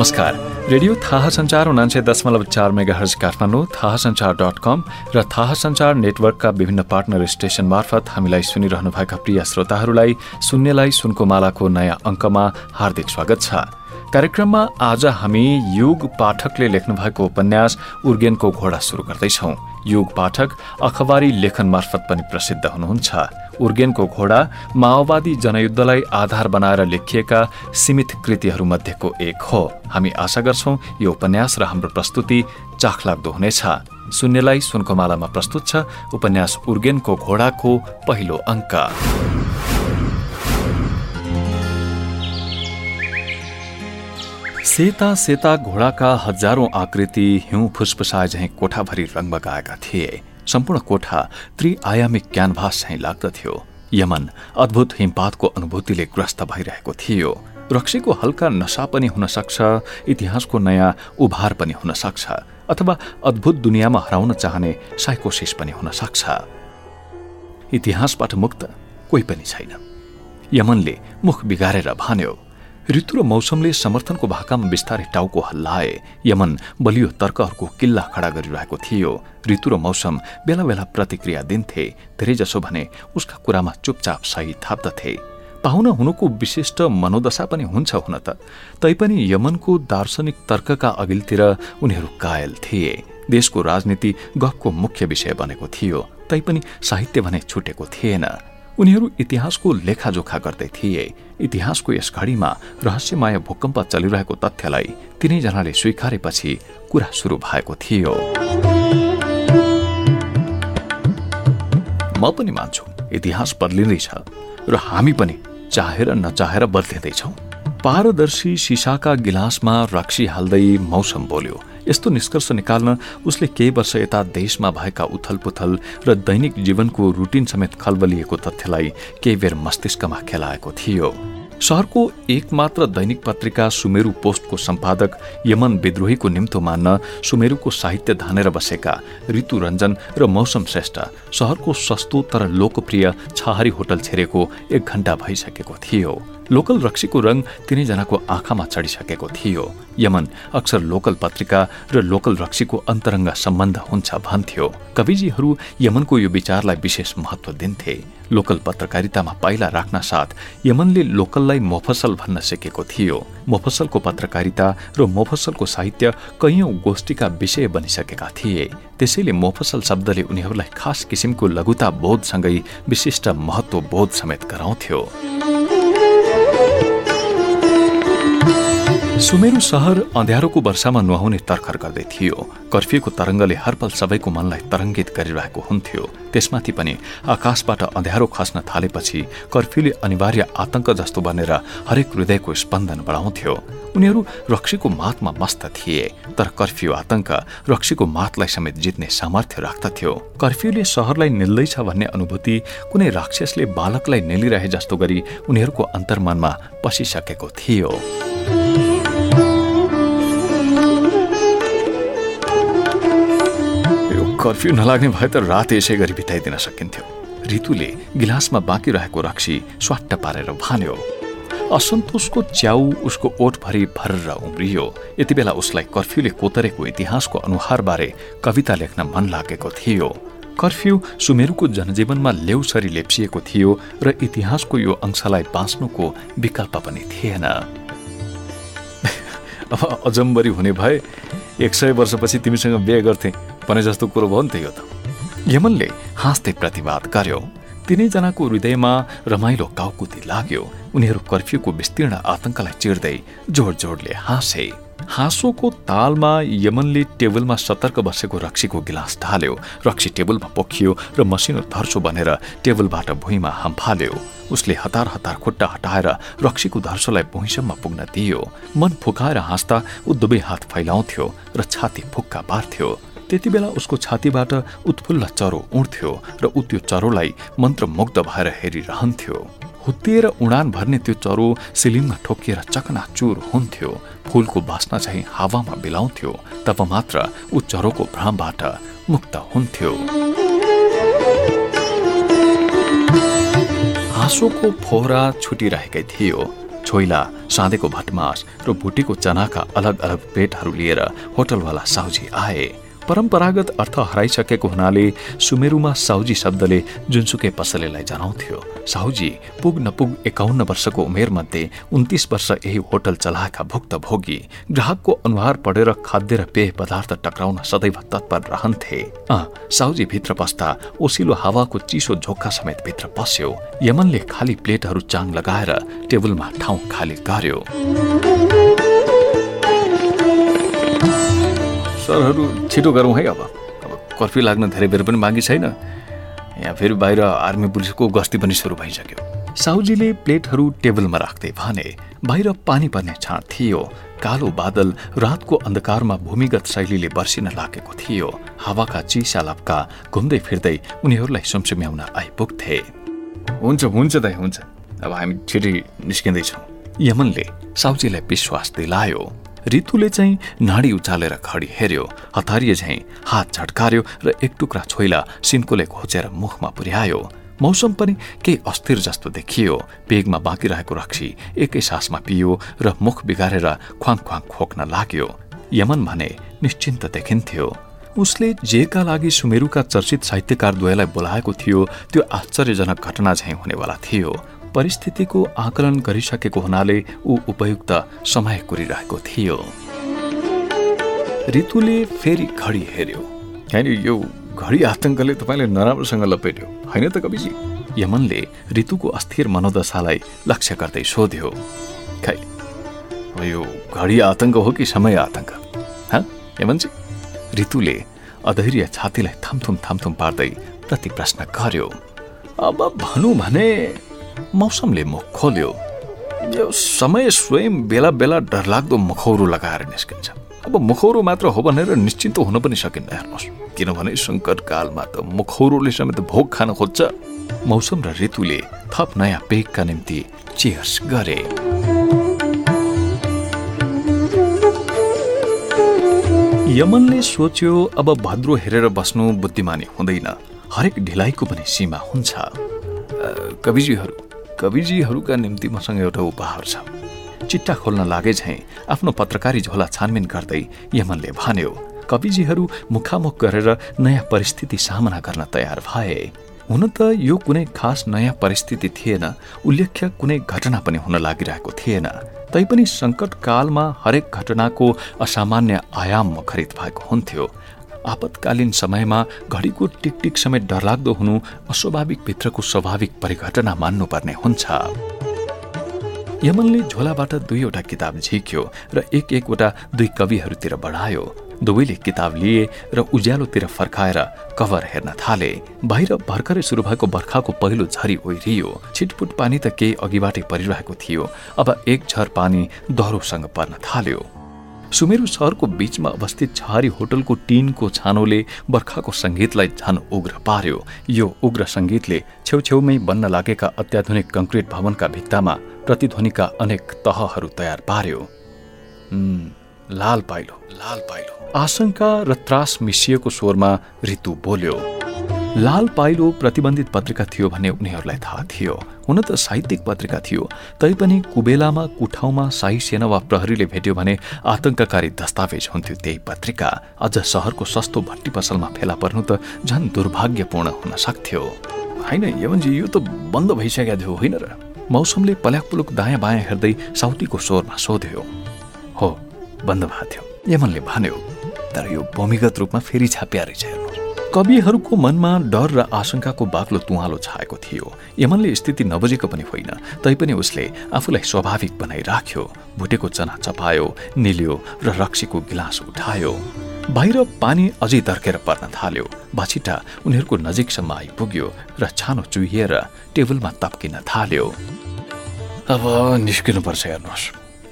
नमस्कार। रेडियो थाहा संचार उनान्से दशमलव चार मेगा हर्ज काठमाडौँ थाहा संचार डट कम र थाहा संचार नेटवर्कका विभिन्न पार्टनर स्टेशन मार्फत हामीलाई सुनिरहनुभएका प्रिय श्रोताहरूलाई सुन्नेलाई सुनको मालाको नयाँ अङ्कमा हार्दिक स्वागत छ। कार्यक्रममा आज हामी युग पाठकले लेख्नु भएको उपन्यास उर्गेनको घोडा शुरू गर्दैछौ। युग पाठक अखबारी लेखन मार्फत पनि प्रसिद्ध हुनुहुन्छ। उर्गेनको घोडा माओवादी जनयुद्धलाई आधार बनाएर लेखिएका सीमित कृतिहरूमध्येको एक हो। हामी आशा गर्छौ यो उपन्यास र हाम्रो प्रस्तुति चाखलाग्दो हुनेछ। सुन्नेलाई सुनको मालामा प्रस्तुत छ उपन्यास उर्गेनको घोडाको पहिलो अङ्क। सेता सेता घोडाका हजारौं आकृति हिउँ फुसफुसाए झैँ कोठाभरि रङ बगाएका थिए। सम्पूर्ण कोठा त्रिआयामिक क्यानभास झैँ लाग्दथ्यो यमन अद्भुत हिमपातको अनुभूतिले ग्रस्त भइरहेको थियो। रक्सीको हल्का नशा पनि हुन सक्छ इतिहासको नयाँ उभार पनि हुन सक्छ अथवा अद्भुत दुनियाँमा हराउन चाहने साइकोसिस पनि हुन सक्छ। इतिहासबाट मुक्त कोही पनि छैन। यमनले मुख बिगारेर भन्यो ऋतु र मौसमले समर्थनको भाकामा बिस्तारै टाउको हल्लाए यमन बलियो तर्कहरूको किल्ला खडा गरिरहेको थियो। ऋतु र मौसम बेला बेला प्रतिक्रिया दिन्थे। धेरैजसो भने उसका कुरामा चुपचाप सही थाप्दथे। पाहुना हुनुको विशिष्ट मनोदशा पनि हुन्छ हुन त। तैपनि यमनको दार्शनिक तर्कका अघिल्तिर उनीहरू कायल थिए। देशको राजनीति गफको मुख्य विषय बनेको थियो। तैपनि साहित्य भने छुटेको थिएन। उनीहरू इतिहासको लेखाजोखा गर्दै थिए। इतिहासको यस घडीमा रहस्यमय भूकम्प चलिरहेको तथ्यलाई तिनैजनाले स्वीकारेपछि कुरा सुरु भएको थियो। म पनि मान्छु इतिहास बदलिँदैछ र हामी पनि चाहेर नचाहेर बदलिँदैछौ। पारदर्शी सिसाका गिलासमा रक्सी हाल्दै मौसम बोल्यो। यस्तो निष्कर्ष निकाल्न उसले केही वर्ष यता देशमा भएका उथलपुथल र दैनिक जीवनको रुटिन समेत खलबलिएको तथ्यलाई केही बेर मस्तिष्कमा खेलाएको थियो। शहरको एकमात्र दैनिक पत्रिका सुमेरु पोस्टको सम्पादक यमन विद्रोहीको निम्तो मान्न सुमेरुको साहित्य धानेर बसेका ऋतु रञ्जन र मौसम श्रेष्ठ शहरको सस्तो तर लोकप्रिय छहारी होटल छेरेको एक घण्टा भइसकेको थियो। लोकल रक्सीको रङ तिनैजनाको आँखामा चढिसकेको थियो। यमन अक्सर लोकल पत्रिका र लोकल रक्सीको अन्तरङ्ग सम्बन्ध हुन्छ भन्थ्यो। कविजीहरू यमनको यो विचारलाई विशेष महत्व दिन्थे। लोकल पत्रकारितामा पाइला राख्न साथ यमनले लोकललाई मोफसल भन्न सिकेको थियो। मोफसलको पत्रकारिता र मोफसलको साहित्य कैयौं गोष्ठीका विषय बनिसकेका थिए। त्यसैले मोफसल शब्दले उनीहरूलाई खास किसिमको लघुता बोधसँगै विशिष्ट महत्व बोध समेत गराउँथ्यो। सुमेरु सहर अँध्यारोको वर्षामा नुहाउने तर्खर गर्दै थियो। कर्फ्यूको तरङ्गले हरपल सबैको मनलाई तरङ्गित गरिरहेको हुन्थ्यो। त्यसमाथि पनि आकाशबाट अँध्यारो खस्न थालेपछि कर्फ्यूले अनिवार्य आतंक जस्तो बनेर हरेक हृदयको स्पन्दन बढाउँथ्यो। उनीहरू रक्सीको मातमा मस्त थिए तर कर्फ्यू आतंक रक्सीको मातलाई समेत जित्ने सामर्थ्य राख्दथ्यो। कर्फ्यूले सहरलाई निल्दैछ भन्ने अनुभूति कुनै राक्षसले बालकलाई निलिरहे जस्तो गरी उनीहरूको अन्तर्मनमा पसिसकेको थियो। कर्फ्यू नलाग्ने भए त रात यसै गरी बिताइदिन सकिन्थ्यो। ऋतुले गिलासमा बाँकी रहेको रक्सी स्वाट्ट पारेर भन्यो असन्तोषको च्याउ उसको ओठभरि भरेर उम्रियो। यति बेला उसलाई कर्फ्यूले कोतरेको इतिहासको अनुहारबारे कविता लेख्न मन लागेको थियो। कर्फ्यू सुमेरुको जनजीवनमा लेउसरी लेप्सिएको थियो र इतिहासको यो अंशलाई बाँच्नुको विकल्प पनि थिएन। अब अजम्बरी हुने भए एक सय वर्षपछि तिमीसँग बिहे गर्थे। भने जस्तो कुरो भयो नि त यो त। यमनले हाँस्दै प्रतिवाद गर्यो। तिनैजनाको हृदयमा रमाइलो काउकुती लाग्यो। उनीहरू कर्फ्यूको विस्तीर्ण आतंकलाई चिर्दै जोड जोडले हाँसे। हाँसोको तालमा यमनले टेबलमा सतर्क बसेको रक्सीको गिलास ढाल्यो। रक्सी टेबलमा पोखियो र मसिनो धर्सो बनेर टेबलबाट भुइँमा हम्फाल्यो। उसले हतार हतार खुट्टा हटाएर रक्सीको धर्सोलाई भुइँसम्म पुग्न दियो। मन फुकाएर हाँस्दा ऊ दुवै हात फैलाउँथ्यो र छाती फुक्का पार्थ्यो। त्यति बेला उसको छातीबाट उत्फुल्ल चरो उड्थ्यो र ऊ त्यो चरोलाई मन्त्रमुग्ध भएर हेरिरहन्थ्यो। हुत्तिएर उडान भर्ने त्यो चरो सिलिङमा ठोकिएर चकनाचुर हुन्थ्यो। फूलको बास्ना चाहिँ हावामा बिलाउँथ्यो तब मात्र ऊ चरोको भ्रमबाट मुक्त हुन्थ्यो। हाँसोको फोहरा छुटिरहेकै थियो। छोइला साँधेको भटमास र भुटेको चनाका अलग अलग प्लेटहरू लिएर होटलवाला साउजी आए। परम्परागत अर्थ हराइसकेको हुनाले सुमेरुमा साउजी शब्दले जुनसुकै पसलेलाई जनाउँथ्यो। साउजी पुग नपुग एकाउन्न वर्षको उमेरमध्ये उन्तिस वर्ष यही होटल चलाएका भुक्त भोगी ग्राहकको अनुहार पढेर खाद्य र पेय पदार्थ टक्राउन सदैव तत्पर रहन्थे। अँ साउजी भित्र पस्दा ओसिलो हावाको चिसो झोक्का समेत भित्र पस्यो। यमनले खाली प्लेटहरू चाङ लगाएर टेबलमा ठाउँ खाली गर्यो। सरहरू छिटो गरौँ है अब। अब कर्फ्यू लाग्न धेरै बेर पनि बाँकी छैन। यहाँ फेरि बाहिर आर्मी पुलिसको गस्ती पनि सुरु भइसक्यो। साउजीले प्लेटहरू टेबलमा राख्दै भने बाहिर पानी पर्ने छाँड थियो। कालो बादल रातको अन्धकारमा भूमिगत शैलीले बर्सिन लागेको थियो। हावाका चिसा लप्का घुम्दै फिर्दै उनीहरूलाई सुमसुम्याउन आइपुग्थे। हुन्छ हुन्छ दाइ हुन्छ। अब हामी छिटै निस्किँदैछौँ। यमनले साउजीलाई विश्वास दिलायो। ऋतुले चाहिँ नाडी उचालेर खडी हेर्यो हतारिए झैँ हात झट्कार्यो र एक टुक्रा छोइला सिन्कोले घोचेर मुखमा पुर्यायो। मौसम पनि केही अस्थिर जस्तो देखियो। पेगमा बाँकी रहेको रक्सी एकै सासमा पियो र मुख बिगारेर ख्वाङ ख्वाङ खोक्न लाग्यो। यमन भने निश्चिन्त देखिन्थ्यो। उसले जेका लागि सुमेरुका चर्चित साहित्यकार द्वयलाई बोलाएको थियो त्यो आश्चर्यजनक घटना झैँ हुनेवाला थियो। परिस्थितिको आकलन गरिसकेको हुनाले ऊ उपयुक्त समय कुरिरहेको थियो। ऋतुले फेरि घडी हेर्यो होइन यो घडी आतंकले तपाईँले नराम्रोसँग लपेट्यो। होइन त कविजी? यमनले ऋतुको अस्थिर मनोदशालाई लक्ष्य गर्दै सोध्यो। खै यो घडी आतंक हो कि समय आतंक? यमनजी? ऋतुले अधैर्य छातीलाई थामथुम थामथुम पार्दै प्रति प्रश्न गर्यो। अब भनौँ भने मौसमले मुख खोल्यो। यो समय स्वयं बेला बेला डरलाग्दो मुखौरो लगाएर निस्किन्छ। अब मुखौरो मात्र हो भनेर निश्चिन्त हुन पनि सकिन्न हेर्नुहोस्। किनभने सङ्कट कालमा त मुखौरोले समेत भोग खान खोज्छ। मौसम र ऋतुले थप नयाँ पेगका निम्ति चेयर्स गरे। यमनले सोच्यो अब भद्रो हेरेर बस्नु बुद्धिमानी हुँदैन। हरेक ढिलाइको पनि सीमा हुन्छ। कविजीहरू कविजीहरूका निम्ति मसँग एउटा उपहार छ। चिट्टा खोल्न लागे झैँ आफ्नो पत्रकारी झोला छानबिन गर्दै यमनले भन्यो कविजीहरू मुखामुख गरेर नयाँ परिस्थिति सामना गर्न तयार भए। हुन त यो कुनै खास नयाँ परिस्थिति थिएन उल्लेख्य कुनै घटना पनि हुन लागिरहेको थिएन। तैपनि सङ्कटकालमा हरेक घटनाको असामान्य आयाम मुखरित भएको हुन्थ्यो। आपतकालीन समयमा घडीको टिकटिक समेत डरलाग्दो हुनु अस्वाभाविक भित्रको स्वाभाविक परिघटना मान्नुपर्ने हुन्छ। यमनले झोलाबाट दुईवटा किताब झिक्यो र एक एकवटा दुई कविहरूतिर बढायो। दुवैले किताब लिए र उज्यालोतिर फर्काएर कभर हेर्न थाले। बाहिर भर्खरै सुरु भएको बर्खाको पहिलो झरी ओहिरियो छिटपुट पानी त केही अघिबाटै परिरहेको थियो। अब एक झर पानी दह्रोसँग पर्न थाल्यो। सुमेरु सहरको बीचमा अवस्थित छहारी होटलको टिनको छानोले बर्खाको सङ्गीतलाई झन उग्र पार्यो। यो उग्र सङ्गीतले छेउछेउमै बन्न लागेका अत्याधुनिक कङ्क्रिट भवनका भित्तामा प्रतिध्वनिका अनेक तहहरू तयार पार्यो। लाल पाइलो लाल पाइलो। आशंका र त्रास मिसिएको स्वरमा ऋतु बोल्यो। लाल पाइलो प्रतिबन्धित पत्रिका थियो भन्ने उनीहरूलाई थाहा थियो। हुन त साहित्यिक पत्रिका थियो। तैपनि कुबेलामा कुठाउँमा शाही सेना वा प्रहरीले भेट्यो भने आतंककारी दस्तावेज हुन्थ्यो त्यही पत्रिका। अझ सहरको सस्तो भट्टी पसलमा फेला पर्नु त झन् दुर्भाग्यपूर्ण हुन सक्थ्यो। होइन यवनजी यो त बन्द भइसकेको थियो होइन र? मौसमले पल्याक पुलुक दायाँ बायाँ हेर्दै साउतीको स्वरमा सोध्यो। हो बन्द भएको थियो। यमनले भन्यो तर यो भूमिगत रूपमा फेरि छापिया रहेछ कविहरूको मनमा डर र आशंकाको बाक्लो तुवालो छाएको थियो। यमनले स्थिति नबुझेको पनि होइन तैपनि उसले आफूलाई स्वाभाविक बनाइराख्यो। भुटेको चना चपायो निल्यो र रक्सीको गिलास उठायो। बाहिर पानी अझै दर्केर पर्न थाल्यो। बाछिटा उनीहरूको नजिकसम्म आइपुग्यो र छानो चुहिएर टेबलमा तप्किन थाल्यो। अब निस्किनुपर्छ हेर्नुहोस्।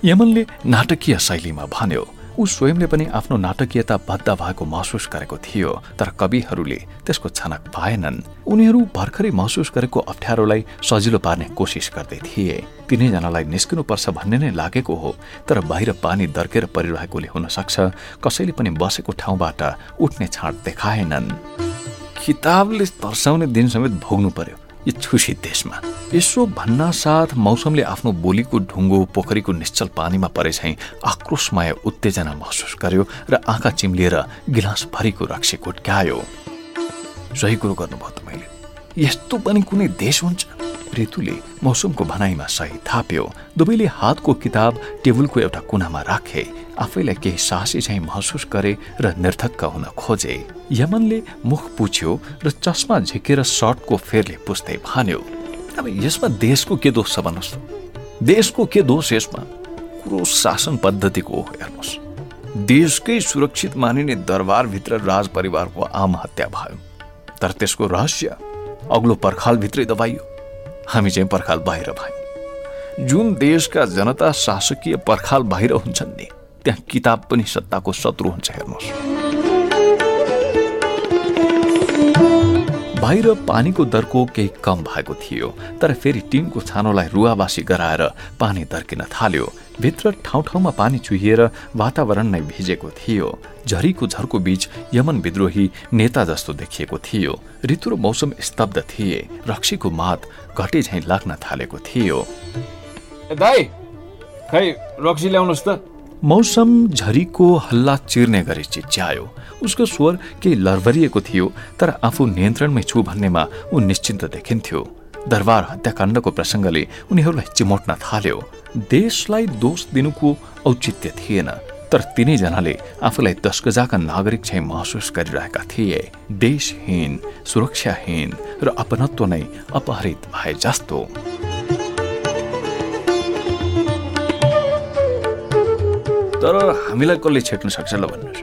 यमनले नाटकीय शैलीमा भन्यो ऊ स्वयंले पनि आफ्नो नाटकीयता बद्ध भएको महसुस गरेको थियो तर कविहरूले त्यसको छनक पाएनन्। उनीहरू भर्खरै महसुस गरेको अप्ठ्यारोलाई सजिलो पार्ने कोसिस गर्दै थिए। तिनैजनालाई निस्किनुपर्छ भन्ने नै लागेको हो तर बाहिर पानी दर्केर परिरहेकोले हुन सक्छ कसैले पनि बसेको ठाउँबाट उठ्ने छाँट देखाएनन्। किताबले तर्साउने दिन समेत भोग्नु पर्यो। यो देशमा। यसो भन्ना साथ मौसमले आफ्नो बोलीको ढुङ्गो पोखरीको निश्चल पानीमा परे झैँ आक्रोशमय उत्तेजना महसुस गर्यो र आँखा चिम्लिएर गिलास भरिको रक्सी घुट्क्यायो सही कुरो गर्नुभयो त मैले। यस्तो पनि कुनै देश हुन्छ? ऋतुले मौसमको भनाइमा सही थाप्यो। दुवैले हातको किताब टेबलको एउटा कुनामा राखे। आफैलाई केही साहसी चाहिँ महसुस गरे र निर्धक्क हुन खोजे। यमनले मुख पुछ्यो र चस्मा झिकेर सर्टको फेरले पुस्दै भन्यो अब यसमा देशको के दोष छ भन्नुहोस् देशको के दोष यसमा? कुरो शासन पद्धतिको हो हेर्नुहोस्। देशकै सुरक्षित मानिने दरबारभित्र राज परिवारको आम हत्या भयो तर त्यसको रहस्य अग्लो पर्खालभित्रै दबाइयो। हामी चाहिँ पर्खाल बाहिर भयौँ जुन देशका जनता शासकीय पर्खाल बाहिर हुन्छन् नि त्यहाँ किताब पनि सत्ताको शत्रु हुन्छ हेर्नुहोस्। बाहिर पानीको दरको केही कम भएको थियो तर फेरि टिनको छानोलाई रुवावासी गराएर पानी दर्किन थाल्यो। भित्र ठाउँ ठाउँमा पानी चुहिएर वातावरण नै भिजेको थियो। झरीको झरको बीच यमन विद्रोही नेता जस्तो देखिएको थियो। ऋतु र मौसम स्तब्ध थिए। रक्सीको मात घटे झैँ लाग्न थालेको थियो। दाई खै रक्सी ल्याउनुहोस् त। मौसम झरीको हल्ला चिर्ने गरी चिच्यायो। उसको स्वर केही लरभरिएको थियो तर आफू नियन्त्रणमै छु भन्नेमा ऊ निश्चिन्त देखिन्थ्यो। दरबार हत्याकाण्डको प्रसङ्गले उनीहरूलाई चिमोट्न थाल्यो। देशलाई दोष दिनुको औचित्य थिएन तर तिनैजनाले आफूलाई दस गजाका नागरिक चाहिँ महसुस गरिरहेका थिए। देशहीन सुरक्षाहीन र अपनत्व नै अपहरित भए जस्तो। तर हामीलाई कसले छेक्न सक्छ ल भन्नुहोस्।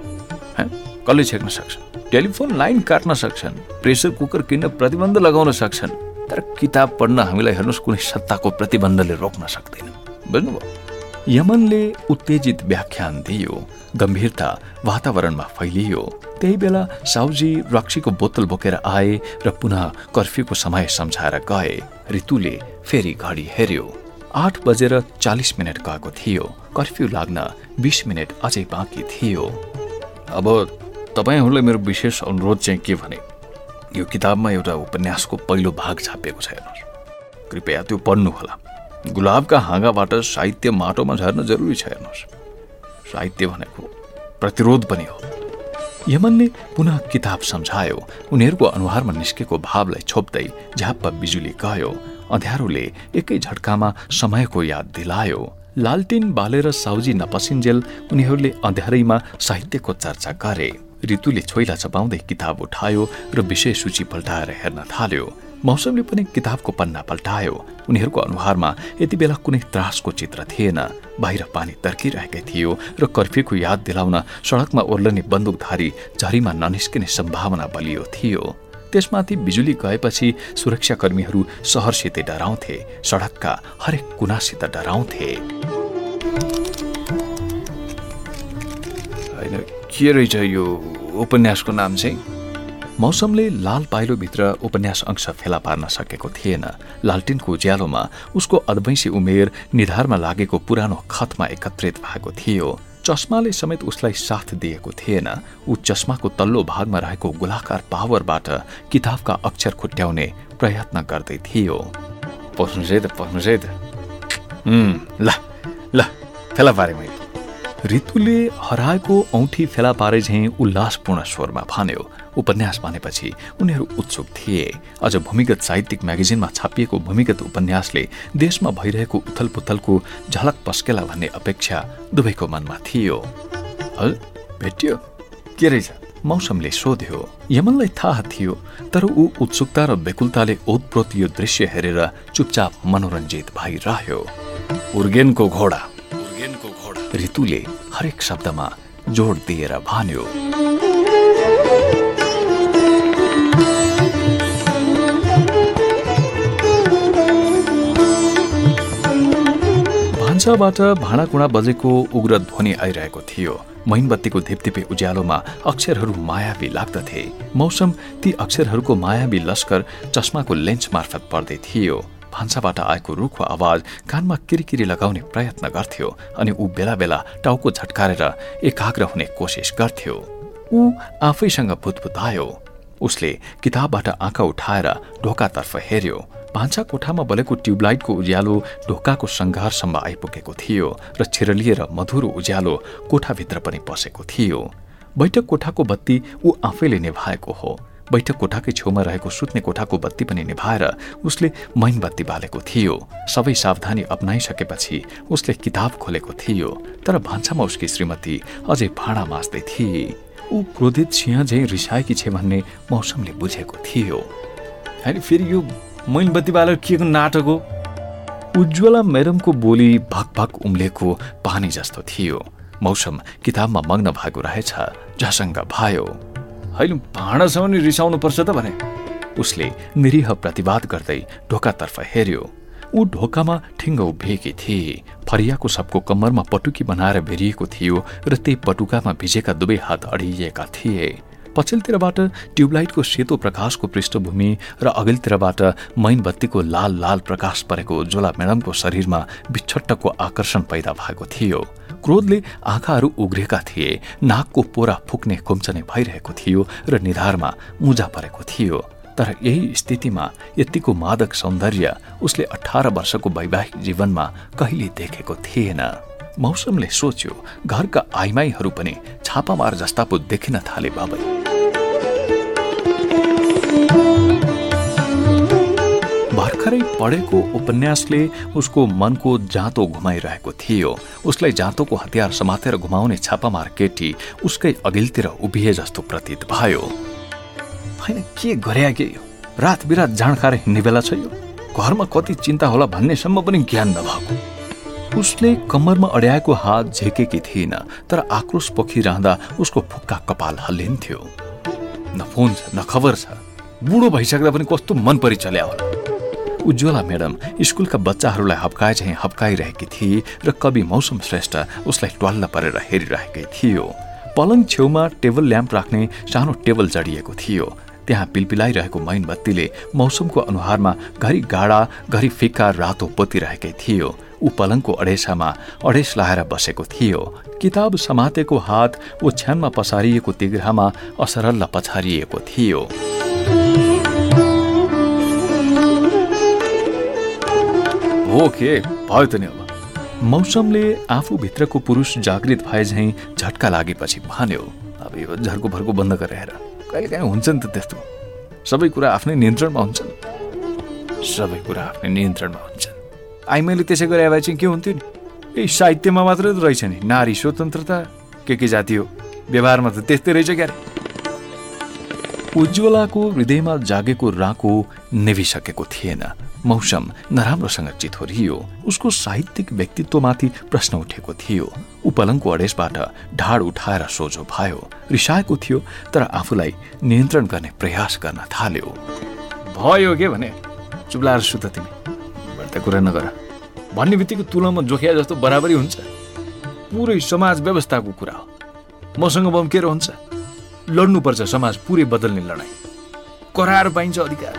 कसले छेक्न सक्छ? टेलिफोन लाइन काट्न सक्छन् प्रेसर कुकर किन्न प्रतिबन्ध लगाउन सक्छन् तर किताब पढ्न हामीलाई हेर्नुहोस् कुनै सत्ताको प्रतिबन्धले रोक्न सक्दैन। बुझ्नुभयो? यमनले उत्तेजित व्याख्यान दियो गम्भीरता वातावरणमा फैलियो। त्यही बेला साउजी रक्सीको बोतल बोकेर आए र पुनः कर्फ्यूको समय सम्झाएर गए। ऋतुले फेरि घडी हेर्यो आठ बजेर चालिस मिनट गएको थियो। कर्फ्यू लाग्न बिस मिनट अझै बाँकी थियो। अब तपाईँहरूलाई मेरो विशेष अनुरोध चाहिँ के भने यो किताबमा एउटा उपन्यासको पहिलो भाग छापिएको छ हेर्नुहोस्। कृपया त्यो पढ्नुहोला। गुलाबका हाँगाबाट साहित्य माटोमा झर्न जरुरी छ हेर्नुहोस्। साहित्य भनेको प्रतिरोध पनि हो। यमनले पुनः किताब सम्झायो। उनीहरूको अनुहारमा निस्केको भावलाई छोप्दै झ्याप्प बिजुली गयो। अँध्यारोले एकै झट्कामा समयको याद दिलायो। लालटिन बालेर साउजी नपसिन्जेल उनीहरूले अँध्यारैमा साहित्यको चर्चा गरे। ऋतुले छोइला चपाउँदै किताब उठायो र विषय सूची पल्टाएर हेर्न थाल्यो। मौसमले पनि किताबको पन्ना पल्टायो। उनीहरूको अनुहारमा यति बेला कुनै त्रासको चित्र थिएन। बाहिर पानी तर्किरहेकै थियो र कर्फ्यूको याद दिलाउन सडकमा ओर्लने बन्दुकधारी झरीमा ननिस्किने सम्भावना बलियो थियो। त्यसमाथि बिजुली गएपछि सुरक्षाकर्मीहरू सहरसित डराउँथे सडकका हरेक कुनासित डराउँथे। के रहेछ यो उपन्यासको नाम चाहिँ? मौसमले लाल पाइलोभित्र उपन्यास अंश फेला पार्न सकेको थिएन। लालटिनको उज्यालोमा उसको अधवैंशी उमेर निधारमा लागेको पुरानो खतमा एकत्रित भएको थियो। चस्माले समेत उसलाई साथ दिएको थिएन। ऊ चस्माको तल्लो भागमा रहेको गोलाकार पावरबाट किताबका अक्षर खुट्याउने प्रयत्न गर्दै थियो। ल ल फेला पारे मैले। ऋतुले हराएको औँठी फेला पारे झैँ उल्लासपूर्ण स्वरमा भन्यो उपन्यास भनेपछि उनीहरू उत्सुक थिए। अझ भूमिगत साहित्यिक म्यागजिनमा छापिएको भूमिगत उपन्यासले देशमा भइरहेको उथल पुथलको झलक पस्केला भन्ने अपेक्षा दुवैको मनमा थियो। भेटियो? के रहेछ? मौसमले सोध्यो। यमनलाई थाहा थियो तर ऊ उत्सुकता र बेकुलताले ओतप्रोत यो दृश्य हेरेर चुपचाप मनोरञ्जित भइरह्यो। उर्गेनको घोडा। उर्गेनको घोडा। ऋतुले हरेक शब्दमा जोड दिएर भन्यो। भान्साबाट भाँडाकुँडा बजेको उग्र ध्वनि आइरहेको थियो। मैनबत्तीको धिपधिपे उज्यालोमा अक्षरहरू मायावी लाग्दथे। मौसम ती अक्षरहरूको मायावी लस्कर चस्माको लेन्स मार्फत पर्दै थियो। भान्साबाट आएको रुखो आवाज कानमा किरिकिरी लगाउने प्रयत्न गर्थ्यो अनि ऊ बेला बेला टाउको झट्कारेर एकाग्र हुने कोसिस गर्थ्यो। ऊ आफैसँग भुतभुतायो। उसले किताबबाट आँखा उठाएर ढोकातर्फ हेर्यो भान्सा कोठामा बलेको ट्युबलाइटको उज्यालो ढोकाको सङ्घारसम्म आइपुगेको थियो र छिरलिएर मधुरो उज्यालो कोठाभित्र पनि पसेको थियो। बैठक कोठाको बत्ती ऊ आफैले निभाएको हो। बैठक कोठाकै छेउमा रहेको सुत्ने कोठाको बत्ती पनि निभाएर उसले मैन बत्ती बालेको थियो। सबै सावधानी अप्नाइसकेपछि उसले किताब खोलेको थियो। तर भान्सामा उसकी श्रीमती अझै भाँडा माझ्दै थिए। ऊ क्रोधित सिंह झै रिसाएकी छे भन्ने मौसमले बुझेको थियो। होइन फेरि यो मैन बत्ती बालेर के नाटक हो। उज्वला म्याडमको बोली भक उम्लेको पानी जस्तो थियो। मौसम किताबमा मग्न भएको रहेछ झसङ्ग भयो। होइन भाँडासँग नि रिसाउनु पर्छ त भने। उसले निरीह प्रतिवाद गर्दै ढोकातर्फ हेर्यो ऊ ढोकामा ठिङ्ग उभिएकी थिए। फरियाको सबको कम्मरमा पटुकी बनाएर भेरिएको थियो र त्यही पटुकामा भिजेका दुवै हात अडिएका थिए। पछिल्लोतिरबाट ट्युबलाइटको सेतो प्रकाशको पृष्ठभूमि र अघिल्तिरबाट मैन बत्तीको लाल लाल प्रकाश परेको उज्वला म्याडमको शरीरमा बिछट्टको आकर्षण पैदा भएको थियो। क्रोधले आँखाहरू उग्रेका थिए नाकको पोरा फुक्ने खुम्चने भइरहेको थियो र निधारमा मुजा परेको थियो। तर यही स्थितिमा यतिको मादक सौन्दर्य उसले अठार वर्षको वैवाहिक जीवनमा कहिले देखेको थिएन। मौसमले सोच्यो घरका आइमाईहरू पनि छापामार जस्ता पो देखिन थाले बाबै। भर्खरै पढेको उपन्यासले उसको मनको जाँतो घुमाइरहेको थियो। उसलाई जाँतोको हतियार समातेर घुमाउने छापामार केटी उसकै अघिल्तिर उभिए जस्तो प्रतीत भयो। होइन के गरे के यो रात बिरात खाएर हिँड्ने बेला छ यो। घरमा कति चिन्ता होला भन्नेसम्म पनि ज्ञान नभएको। उसले कम्मरमा अड्याएको हात झेकेकी थिएन तर आक्रोश पोखिरहँदा उसको फुक्का कपाल हल्लिन्थ्यो। न फोन छ न खबर छ। बुढो भइसक्दा पनि कस्तो मन परि चल्या होला। उज्वला म्याडम स्कुलका बच्चाहरूलाई हप्काए चाहिँ हप्काइरहेकी थिए र कवि मौसम श्रेष्ठ उसलाई ट्वाल्ल परेर हेरिरहेकै थियो। पलङ छेउमा टेबल ल्याम्प राख्ने सानो टेबल जडिएको थियो। त्यहाँ पिलपिलाइरहेको मैन बत्तीले मौसमको अनुहारमा घरि गाडा घरि फिक्का रातो पोतिरहेकै थियो। ऊ पलङको अडेसामा अडेस लाएर बसेको थियो। किताब समातेको हात ओछ्यानमा पसारिएको तिग्रामा असरल्ल पछारिएको थियो। हो के? भयो त नि अब। मौसमले आफूभित्रको पुरुष जागृत भए झैँ झट्का लागेपछि भन्यो अब यो झर्को भर्को बन्द गरेर कहिले काहीँ हुन्छ नि त त्यस्तो। सबै कुरा आफ्नै नियन्त्रणमा हुन्छन्। सबै कुरा आफ्नै नियन्त्रणमा हुन्छन्। आई मैले त्यसै गरे भए चाहिँ के हुन्थ्यो नि? ए साहित्यमा मात्रै रहेछ नि। नारी स्वतन्त्रता के के जाति हो? व्यवहारमा त त्यस्तै रहेछ क्यारे। उज्वलाको हृदयमा जागेको राको नेभिसकेको थिएन। मौसम नराम्रोसँग चिथोरियो। उसको साहित्यिक व्यक्तित्वमाथि प्रश्न उठेको थियो। उपलङको अडेसबाट ढाड उठाएर सोझो भयो। रिसाएको थियो तर आफूलाई नियन्त्रण गर्ने प्रयास गर्न थाल्यो। भयो के भने? चुप्लाएर सुत तिमी। कुरा नगर। भन्ने बित्तिकै तुलनामा जोखिया जस्तो बराबरी हुन्छ। पुरै समाज व्यवस्थाको कुरा हो। मसँग बमकेर हुन्छ। लड्नुपर्छ समाज पुरै बदल्ने लडाइँ। करार पाइन्छ अधिकार।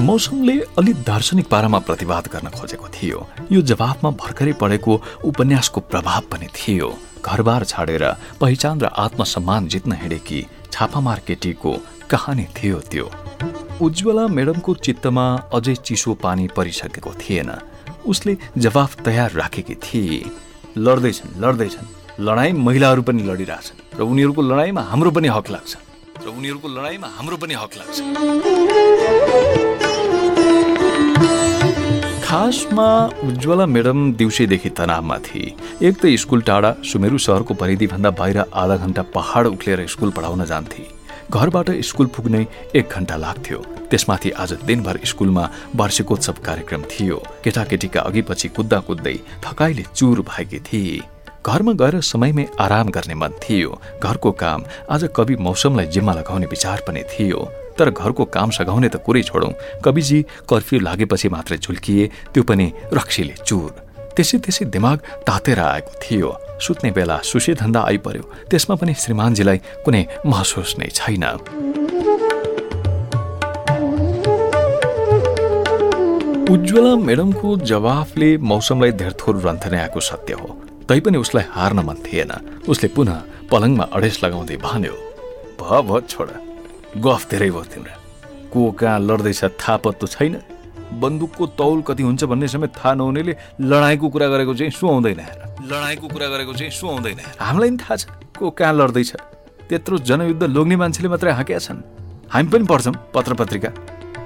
मौसमले अलि दार्शनिक पारामा प्रतिवाद गर्न खोजेको थियो। यो जवाफमा भर्खरै पढेको उपन्यासको प्रभाव पनि थियो। घरबार छाडेर पहिचान र आत्मसम्मान जित्न हिँडेकी छापामार केटीको कहानी थियो त्यो। उज्वला म्याडमको चित्तमा अझै चिसो पानी परिसकेको थिएन। उसले जवाफ तयार राखेकी थिए। लड्दैछन् लड्दैछन्। लडाइँ महिलाहरू पनि लडिरहेछन् र उनीहरूको लडाइँमा हाम्रो पनि हक लाग्छ। र उनीहरूको लडाइँमा हाम्रो पनि हक लाग्छ। खासमा उज्वला म्याडम दिउँसैदेखि तनावमा थिए। एक त स्कुल टाढा सुमेरु सहरको परिधिभन्दा बाहिर आधा घन्टा पहाड उक्लेर स्कुल पढाउन जान्थे। घरबाट स्कुल पुग्ने एक घन्टा लाग्थ्यो। त्यसमाथि आज दिनभर स्कुलमा वार्षिकोत्सव कार्यक्रम थियो। केटाकेटीका अघि पछि कुद्दा कुद्दै थकाइले चुर भएकी थिए। घरमा गएर समयमै आराम गर्ने मन थियो। घरको काम आज कवि मौसमलाई जिम्मा लगाउने विचार पनि थियो। तर घरको काम सघाउने त कुरै छोडौँ। कविजी कर्फ्यू लागेपछि मात्रै झुल्किए त्यो पनि रक्सीले चुर। त्यसै त्यसै दिमाग तातेर आएको थियो। सुत्ने बेला सुसे धन्दा आइपर्यो त्यसमा पनि श्रीमानजीलाई कुनै महसुस नै छैन। उज्वला म्याडमको जवाफले मौसमलाई धेरथोर रन्थने सत्य हो। तैपनि उसलाई हार्न मन थिएन। उसले पुनः पलङमा अडेस लगाउँदै भन्यो भ छोडा गफ धेरै भयो तिम्रो। को कहाँ लड्दैछ थाहा पत्तो छैन। बन्दुकको तौल कति हुन्छ भन्ने समेत थाहा नहुनेले लडाइँको कुरा गरेको चाहिँ सुहाउँदैन लडाइँको कुरा गरेको चाहिँ सुहाउँदैन हामीलाई पनि थाहा छ को कहाँ लड्दैछ। त्यत्रो जनयुद्ध लोग्ने मान्छेले मात्रै हाँक्या छन्। हामी पनि पढ्छौँ पत्र पत्रिका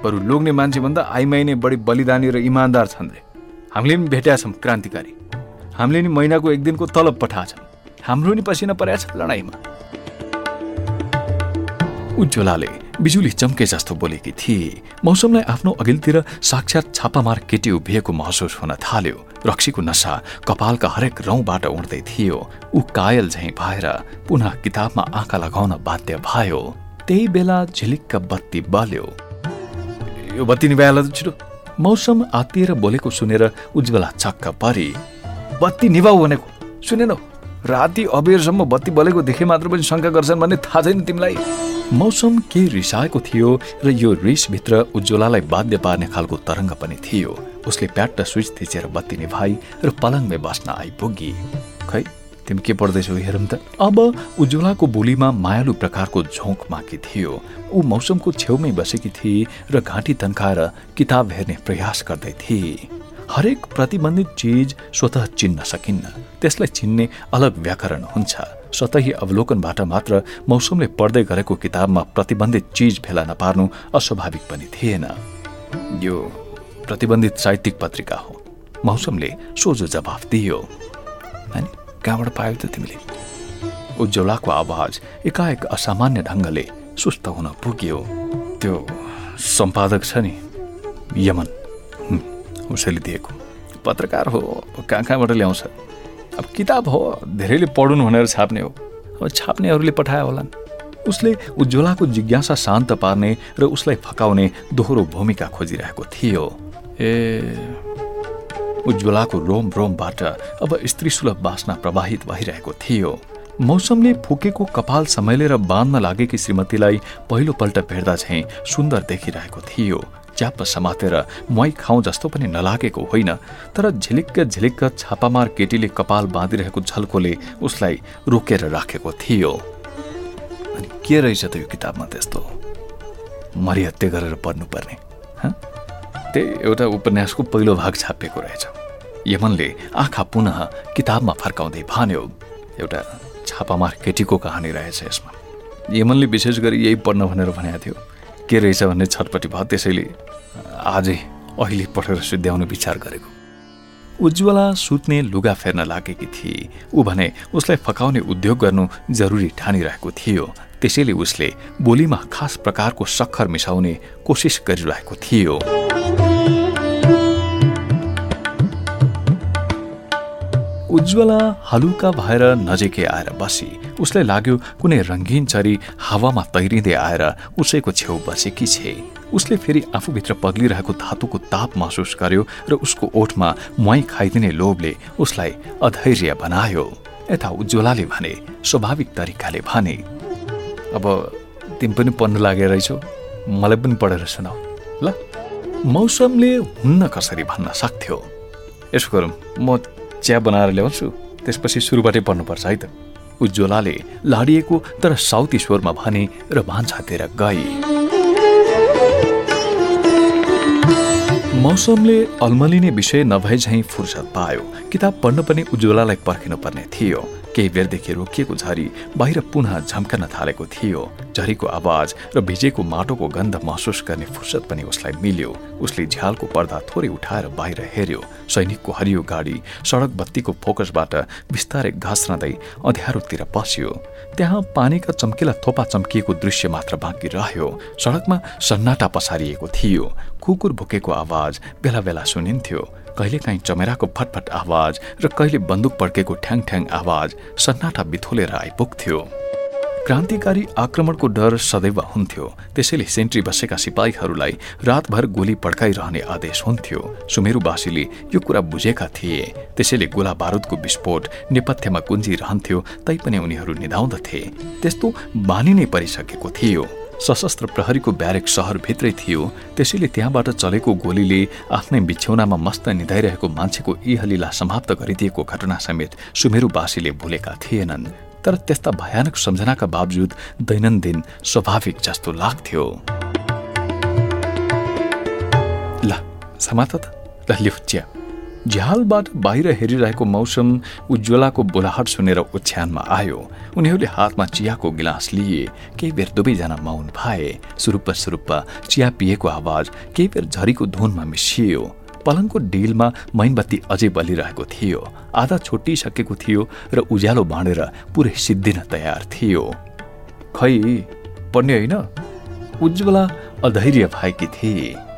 बरु लोग्ने मान्छेभन्दा आइमाई नै बढी बलिदानी र इमान्दार छन् रे। हामीले पनि भेट्या छौँ क्रान्तिकारी। हामीले नि महिनाको एक दिनको तलब पठाएछौँ हाम्रो नि पसिना परेछ लडाइँमा उज्जवलाले बिजुली चम्के जस्तो बोलेकी थिए। मौसमलाई आफ्नो अघिल्तिर साक्षात छापामार केटी उभिएको महसुस हुन थाल्यो। रक्सीको नसा कपालका हरेक रौँबाट उड्दै थियो। ऊ कायल झैँ भएर पुनः किताबमा आँखा लगाउन बाध्य भयो। त्यही बेला झिलिक्क बत्ती बल्यो। यो बत्ती निभाइहाल छिटो। मौसम आत्तिएर बोलेको सुनेर उज्जवला चक्क परी। बत्ती निभाउ भनेको। सुनेनौ? राति अबेरसम्म बत्ती बलेको देखे मात्र पनि शङ्का गर्छन् भन्ने थाहा छैन तिमीलाई। मौसम के रिसाएको थियो र यो रिसभित्र उज्जवलालाई बाध्य पार्ने खालको तरङ्ग पनि थियो। उसले प्याट्ट स्विच थिचेर बत्ती निभाई र पलङमै बस्न आइपुगी। खै तिमी के पढ्दैछौ हेरौँ त? अब उज्जवलाको बोलीमा मायालु प्रकारको झोक माकी थियो। ऊ मौसमको छेउमै बसेकी थिए र घाँटी तन्काएर किताब हेर्ने प्रयास गर्दै थिए। हरेक प्रतिबन्धित चिज स्वत चिन्न सकिन्न। त्यसलाई चिन्ने अलग व्याकरण हुन्छ। सतही अवलोकनबाट मात्र मौसमले पढ्दै गरेको किताबमा प्रतिबन्धित चिज फेला नपार्नु अस्वाभाविक पनि थिएन। यो प्रतिबन्धित साहित्यिक पत्रिका हो। मौसमले सोझो जवाफ दियो। अनि कहाँबाट पायो त तिमीले? उज्जवलाको आवाज एकाएक असामान्य ढङ्गले सुस्त हुन पुग्यो। त्यो सम्पादक छ नि यमन। उसैले दिएको। पत्रकार हो कहाँ कहाँबाट ल्याउँछ? अब किताब हो धेरैले पढुन् भनेर छाप्ने हो। अब छाप्नेहरूले पठायो होलान्। उसले उज्जवलाको जिज्ञासा शान्त पार्ने र उसलाई फकाउने दोहोरो भूमिका खोजिरहेको थियो। ए उज्जवलाको रोम रोमबाट अब स्त्री सुलभ बासना प्रवाहित भइरहेको थियो। मौसमले फुकेको कपाल समैलेर बाँध्न लागेकी श्रीमतीलाई पहिलोपल्ट भेट्दा चाहिँ सुन्दर देखिरहेको थियो। च्याप्प समातेर मुहाई खाउँ जस्तो पनि नलागेको होइन तर झिलिक्क झिलिक्क छापामार केटीले कपाल बाँधिरहेको झल्कोले उसलाई रोकेर राखेको थियो। अनि के रहेछ त यो किताबमा त्यस्तो? मरिहत्या गरेर पढ्नुपर्ने त्यही एउटा उपन्यासको पहिलो भाग छापिएको रहेछ। यमनले आँखा पुनः किताबमा फर्काउँदै भन्यो एउटा छापामार केटीको कहानी रहेछ यसमा। यमनले विशेष गरी यही पढ्न भनेर भनेको थियो। के रहेछ भन्ने छटपट्टि भयो त्यसैले आजै अहिले पढेर सुध्याउनु विचार गरेको। उज्जवला सुत्ने लुगा फेर्न लागेकी थिए। ऊ भने उसलाई फकाउने उद्योग गर्नु जरुरी ठानिरहेको थियो। त्यसैले उसले बोलीमा खास प्रकारको सक्खर मिसाउने कोसिस गरिरहेको थियो। उज्जवला हलुका भएर नजिकै आएर बसी। उसलाई लाग्यो कुनै रङ्गीन चरी हावामा तैरिँदै आएर उसैको छेउ बसेकी छे। उसले फेरि आफूभित्र पग्लिरहेको धातुको ताप महसुस गर्यो र उसको ओठमा मुहाई खाइदिने लोभले उसलाई अधैर्य बनायो। यता उज्जवलाले भने स्वाभाविक तरिकाले भने अब तिमी पनि पढ्नु लागेर रहेछौ। मलाई पनि पढेर सुनाऊ। ल। मौसमले हुन्न कसरी भन्न सक्थ्यो? यसो गरौँ। म चिया बनाएर ल्याउँछु। त्यसपछि सुरुबाटै पढ्नुपर्छ है त। उज्जवलाले लाडिएको तर साउथ ईश्वरमा भने र भान्सातिर गए। मौसमले अल्मलिने विषय नभए झैँ फुर्सद पायो। किताब पढ्न पनि उज्जवलालाई पर्खिनुपर्ने थियो। केही बेरदेखि रोकिएको झरी बाहिर पुनः झम्कन थालेको थियो। झरीको आवाज र भिजेको माटोको गन्ध महसुस गर्ने फुर्सद पनि उसलाई मिल्यो। उसले झ्यालको पर्दा थोरै उठाएर बाहिर हेर्यो। सैनिकको हरियो गाडी सडक बत्तीको फोकसबाट बिस्तारै घस्रँदै अँध्यारोतिर पस्यो। त्यहाँ पानीका चम्किला थोपा चम्किएको दृश्य मात्र बाँकी रह्यो। सडकमा सन्नाटा पसारिएको थियो। कुकुर भुकेको आवाज बेला बेला सुनिन्थ्यो। कहिलेकाहीँ चमेराको फटफट आवाज र कहिले बन्दुक पड्केको ठ्याङ ठ्याङ आवाज सन्नाटा बिथोलेर आइपुग्थ्यो। क्रान्तिकारी आक्रमणको डर सदैव हुन्थ्यो। त्यसैले सेन्ट्री बसेका सिपाहीहरूलाई रातभर गोली पड्काइरहने आदेश हुन्थ्यो। सुमेरुवासीले यो कुरा बुझेका थिए। त्यसैले गोला बारुदको विस्फोट नेपथ्यमा गुन्जिरहन्थ्यो तैपनि उनीहरू निधाउँदथे। त्यस्तो बानी नै परिसकेको थियो। सशस्त्र प्रहरीको ब्यारेक सहरभित्रै थियो। त्यसैले त्यहाँबाट चलेको गोलीले आफ्नै बिछौनामा मस्त निधाइरहेको मान्छेको इहलीला समाप्त गरिदिएको घटना समेत सुमेरुवासीले भुलेका थिएनन्। तर त्यस्ता भयानक सम्झनाका बावजुद दैनन्दिन स्वाभाविक जस्तो लाग्थ्यो। ल समात लिफ्च्या झ्यालबाट बाहिर हेरिरहेको मौसम उज्वलाको बोलाहट सुनेर ओछ्यानमा आयो। उनीहरूले हातमा चियाको गिलास लिए। केही बेर दुवैजना मौन भए। सुरुप्प सुरुप्प चिया पिएको आवाज केही बेर झरीको धुनमा मिसियो। पलङको डिलमा मैनबत्ती अझै बलिरहेको थियो। आधा छुट्टिसकेको थियो र उज्यालो बाँडेर पुरै सिद्धिन तयार थियो। खै पढ्ने होइन? उज्वला अधैर्य भएकी थिए।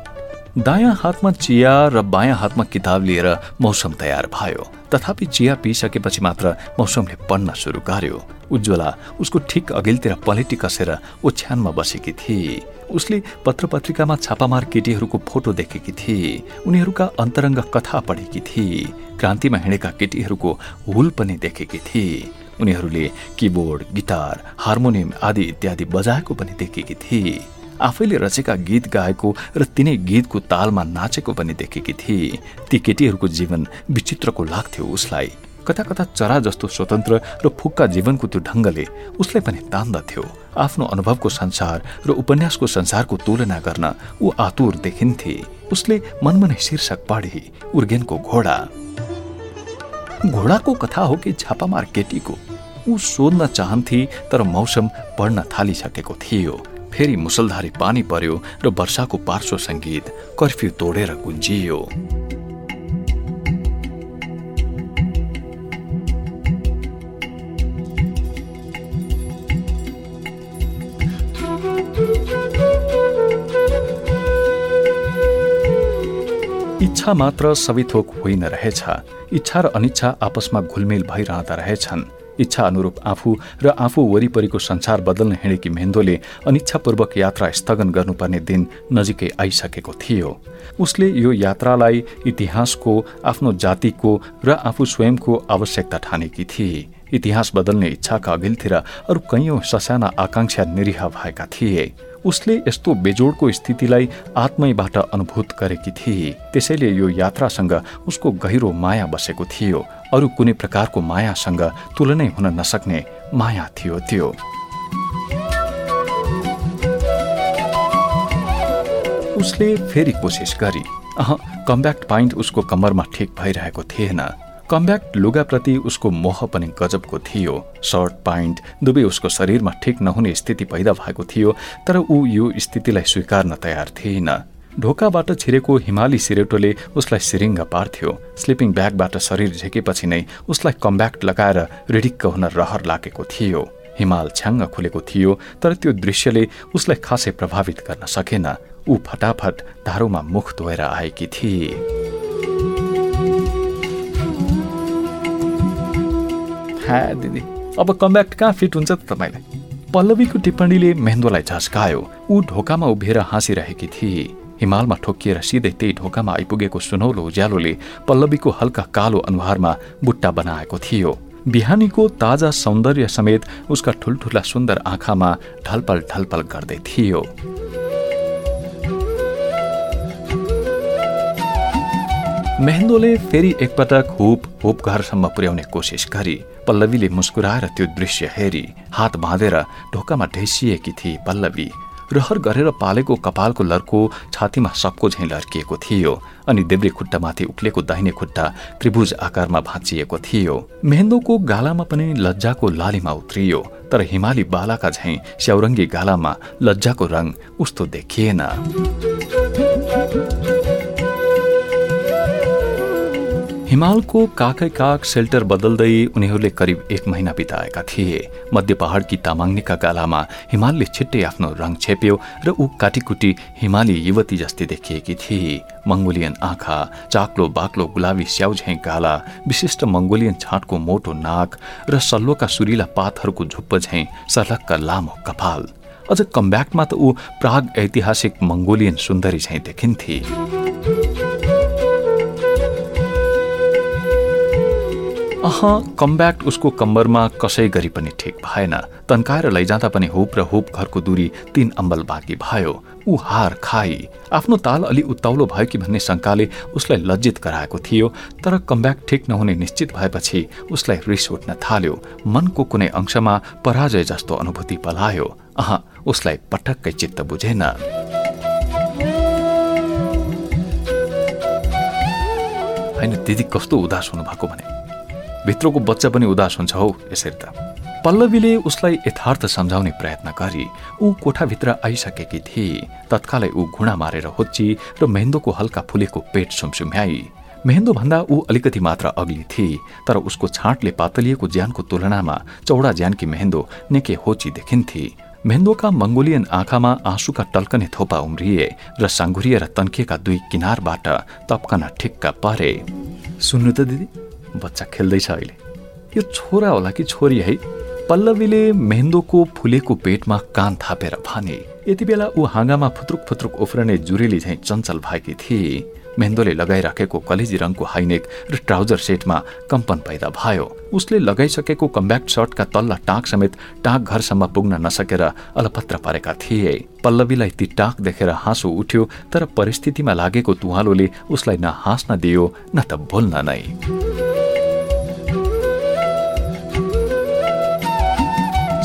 दायाँ हातमा चिया र बायाँ हातमा किताब लिएर मौसम तयार भयो। तथापि चिया पिइसकेपछि मात्र मौसमले पढ्न सुरु गर्यो। उज्वला उसको ठिक अघिल्तिर पलेटी कसेर ओछ्यानमा बसेकी थिए उसले पत्र पत्रिकामा छापामार केटीहरूको फोटो देखेकी थिए उनीहरूका अन्तरङ्ग कथा पढेकी थिए क्रान्तिमा हिँडेका केटीहरूको हुल पनि देखेकी थिए उनीहरूले किबोर्ड गिटार हार्मोनियम आदि इत्यादि बजाएको पनि देखेकी थिए आफैले रचेका गीत गाएको र तिनै गीतको तालमा नाचेको पनि देखेकी थिए। ती केटीहरूको जीवन विचित्रको लाग्थ्यो उसलाई। कता कता चरा जस्तो स्वतन्त्र र फुक्का जीवनको त्यो ढङ्गले उसलाई पनि तान्दथ्यो आफ्नो अनुभवको संसार र उपन्यासको संसारको तुलना गर्न ऊ आतुर देखिन्थे। उसले मनमनै शीर्षक पढे उर्गेनको घोडा। घोडाको कथा हो कि छापामार केटीको? ऊ सोध्न चाहन्थे तर मौसम पढ्न थालिसकेको थियो। फेरि मुसलधारी पानी पर्यो र वर्षाको पार्श्व सङ्गीत कर्फ्यू तोडेर गुन्जियो। इच्छा मात्र सबै थोक होइन रहेछ। इच्छा र अनिच्छा आपसमा घुलमेल भइरहँदा रहेछन्। इच्छा अनुरूप आफू र आफू वरिपरिको संसार बदल्न हिँडेकी मेहेन्दोले अनिच्छापूर्वक यात्रा स्थगन गर्नुपर्ने दिन नजिकै आइसकेको थियो। उसले यो यात्रालाई इतिहासको आफ्नो जातिको र आफू स्वयंको आवश्यकता ठानेकी थिए। इतिहास बदल्ने इच्छाका अघिल्तिर अरू कैयौं ससाना आकांक्षा निरीह भएका थिए। उसले यस्तो बेजोडको स्थितिलाई आत्मैबाट अनुभूत गरेकी थिए। त्यसैले यो यात्रासँग उसको गहिरो माया बसेको थियो। अरू कुनै प्रकारको मायासँग तुलनै हुन नसक्ने माया थियो त्यो। उसले फेरि कोसिस गरी अह कम्ब्याक्ट पाइन्ट उसको कम्मरमा ठिक भइरहेको थिएन। कम्ब्याक्ट लुगाप्रति उसको मोह पनि गजबको थियो। सर्ट पाइन्ट दुवै उसको शरीरमा ठिक नहुने स्थिति पैदा भएको थियो तर ऊ यो स्थितिलाई स्वीकार्न तयार थिएन। ढोकाबाट छिरेको हिमाली सिरेटोले उसलाई सिरिङ्ग पार्थ्यो। स्लिपिङ ब्यागबाट शरीर झेकेपछि नै उसलाई कम्ब्याक्ट लगाएर रिडिक्क हुन रहर लागेको थियो। हिमाल छ्याङ्ग खुलेको थियो तर त्यो दृश्यले उसलाई खासै प्रभावित गर्न सकेन। ऊ फटाफट धारोमा मुख धोएर आएकी थिए। दिदी अब कमब्याक कहाँ फिट हुन्छ त तपाईँलाई? पल्लवीको टिप्पणीले मेहेन्दोलाई झस्कायो। ऊ ढोकामा उभिएर हाँसिरहेकी थिए। हिमालमा ठोकिएर सिधै त्यही ढोकामा आइपुगेको सुनौलो उज्यालोले पल्लवीको हल्का कालो अनुहारमा बुट्टा बनाएको थियो बिहानीको ताजा सौन्दर्य समेत उसका ठुल्ठुला सुन्दर आँखामा ढलपल ढलपल गर्दै थियो मेहेन्दोले फेरि एकपटक हुप हुप घरसम्म पुर्याउने कोसिस गरी पल्लवीले मुस्कुराएर त्यो दृश्य हेरी हात बाँधेर ढोकामा ढेसिएकी थिए पल्लवी रहर गरेर पालेको कपालको लर्को छातीमा सबको झैँ लर्किएको थियो अनि देब्रे खुट्टामाथि उक्लेको दाहिने खुट्टा त्रिभुज आकारमा भाँचिएको थियो। मेहेन्दोको गालामा पनि लज्जाको लालीमा उत्रियो तर हिमाली बालाका झैँ स्याउरङ्गी गालामा लज्जाको रङ उस्तो देखिएन। हिमालको काकै काक सेल्टर बदल्दै उनीहरूले करिब एक महिना बिताएका थिए। मध्य पहाडकी तामाङ्नेका गालामा हिमालले छिट्टै आफ्नो रङ छेप्यो र ऊ काटीकुटी हिमाली युवती जस्तै देखिएकी थिए। मङ्गोलियन आँखा चाक्लो बाक्लो गुलाबी स्याउझै गाला विशिष्ट मङ्गोलियन छाँटको मोटो नाक र सल्लोका सुरिला पातहरूको झुप्प झैँ सलक्क लामो कपाल। अझ कम्ब्याक्टमा त ऊ प्राग ऐतिहासिक मङ्गोलियन सुन्दरी झैँ देखिन्थे। अह कमब्याक उसको कम्बरमा कसै गरी पनि ठिक भएन। तन्काएर लैजाँदा पनि हुप र हुप घरको दूरी तीन अम्बल बाँकी भयो। ऊ हार खाई। आफ्नो ताल अलि उत्ताउलो भयो कि भन्ने शङ्काले उसलाई लज्जित गराएको थियो तर कमब्याक ठिक नहुने निश्चित भएपछि उसलाई रिस उठ्न थाल्यो। मनको कुनै अंशमा पराजय जस्तो अनुभूति पलायो। अह उसलाई पटक्कै चित्त बुझेन। होइन दिदी कस्तो उदास हुनुभएको भने? भित्रको बच्चा पनि उदास हुन्छ हौ यसरी त। पल्लवीले उसलाई यथार्थ सम्झाउने प्रयत्न गरी ऊ कोठाभित्र आइसकेकी थिए। तत्कालै ऊ घुँडा मारेर होच्ची र मेहेन्दोको हल्का फुलेको पेट सुमसुम्याई। मेहेन्दो भन्दा ऊ अलिकति मात्र अग्ली थिए तर उसको छाँटले पातलिएको ज्यानको तुलनामा चौडा ज्यानकी मेहेन्दो निकै होची देखिन्थे। मेहेन्दोका मङ्गोलियन आँखामा आँसुका टल्कने थोपा उम्रिए र साङ्गुरिएर तन्किएका दुई किनारबाट तप्कन ठिक्क परे। सुन्नु त दिदी बच्चा खेल्दैछ अहिले। यो छोरा होला कि छोरी है? पल्लवीले मेहेन्दोको फुलेको पेटमा कान थापेर भने यति बेला ऊ हाँगामा फुत्रुक फुत्रुक उफ्रने जुरेली झैँ चञ्चल भएकी थिए। मेहेन्दोले लगाइराखेको कलेजी रङको हाइनेक र ट्राउजर सेटमा कम्पन पैदा भयो। उसले लगाइसकेको कम्ब्याक्ट सर्टका तल्ला टाक समेत टाक घरसम्म पुग्न नसकेर अलपत्र परेका थिए। पल्लवीलाई ती टाक देखेर हाँसो उठ्यो तर परिस्थितिमा लागेको तुहालोले उसलाई न हाँस्न दियो न त बोल्न नै।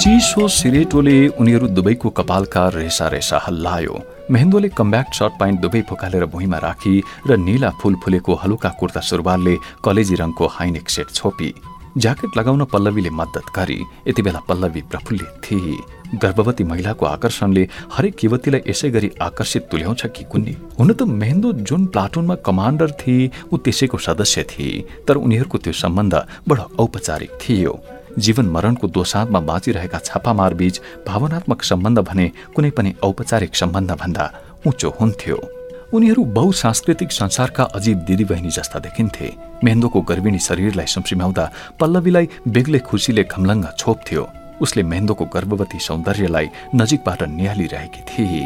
चिसो सिरेटोले उनीहरू दुवैको कपालका रेसा रेसा हल्लायो। मेहेन्दोले कम्ब्याक्ट सर्ट पाइन्ट दुवै फुकालेर भुइँमा राखी र निला फूल फुलेको हलुका कुर्ता सुरुवालले कलेजी रङको हाइनेक सेट छोपी। ज्याकेट लगाउन पल्लवीले मद्दत गरी यति बेला पल्लवी प्रफुल्लित थिए। गर्भवती महिलाको आकर्षणले हरेक युवतीलाई यसै गरी आकर्षित तुल्याउँछ कि कुन्नी? हुन त मेहेन्दो जुन प्लाटुनमा कमान्डर थिए ऊ त्यसैको सदस्य थिए तर उनीहरूको त्यो सम्बन्ध बडो औपचारिक थियो। जीवन मरणको दोसाँधमा बाँचिरहेका छापामार बीच भावनात्मक सम्बन्ध भने कुनै पनि औपचारिक सम्बन्ध भन्दा उँचो हुन्थ्यो। उनीहरू बहुसांस्कृतिक संसारका अजीब दिदीबहिनी जस्ता देखिन्थे। मेहेन्दोको गर्भिणी शरीरलाई सुम्सिमाउँदा पल्लवीलाई बेग्लै खुसीले घमलङ्ग छोप्थ्यो। उसले मेहेन्दोको गर्भवती सौन्दर्यलाई नजिकबाट निहालिरहेकी थिए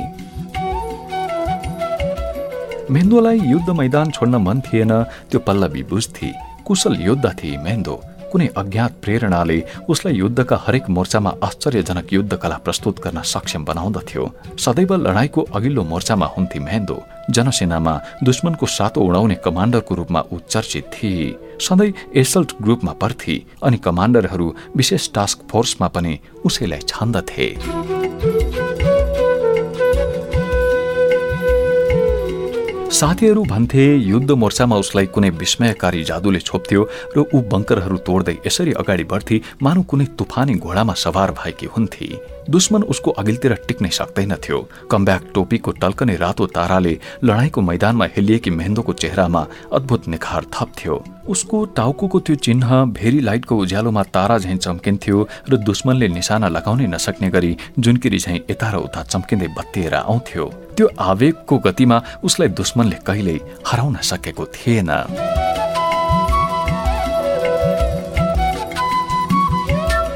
मेहेन्दोलाई युद्ध मैदान छोड्न मन थिएन त्यो पल्लवी बुझ्थे। कुशल योद्धा थिए मेहेन्दो। कुनै अज्ञात प्रेरणाले उसलाई युद्धका हरेक मोर्चामा आश्चर्यजनक युद्ध कला प्रस्तुत गर्न सक्षम बनाउँदथ्यो। सदैव लडाईँको अघिल्लो मोर्चामा हुन्थे मेहेन्दो। जनसेनामा दुश्मनको सातो उडाउने कमान्डरको रूपमा ऊ चर्चित थिए। सधैँ एसल्ट ग्रुपमा पर्थे अनि कमान्डरहरू विशेष टास्क फोर्समा पनि उसैलाई छान्दथे। साथीहरू भन्थे युद्ध मोर्चामा उसलाई कुनै विस्मयकारी जादुले छोप्थ्यो र ऊ बङ्करहरू तोड्दै यसरी अगाडि बढ्थे मानव कुनै तुफानी घोडामा सवार भएकी हुन्थे। दुश्मन उसको अघिल्तिर टिक्नै सक्दैनथ्यो कम्ब्याक टोपीको टल्कने रातो ताराले लडाईँको मैदानमा हेलिएकी मेहेन्दोको चेहरामा अद्भुत निखार थप्थ्यो उसको टाउको त्यो चिन्ह भेरी लाइटको उज्यालोमा तारा झैँ चम्किन्थ्यो र दुश्मनले निशाना लगाउनै नसक्ने गरी जुनकिरी झैँ यता र उता चम्किँदै बत्तिएर आउँथ्यो। त्यो आवेगको गतिमा उसलाई दुश्मनले कहिल्यै हराउन सकेको थिएन।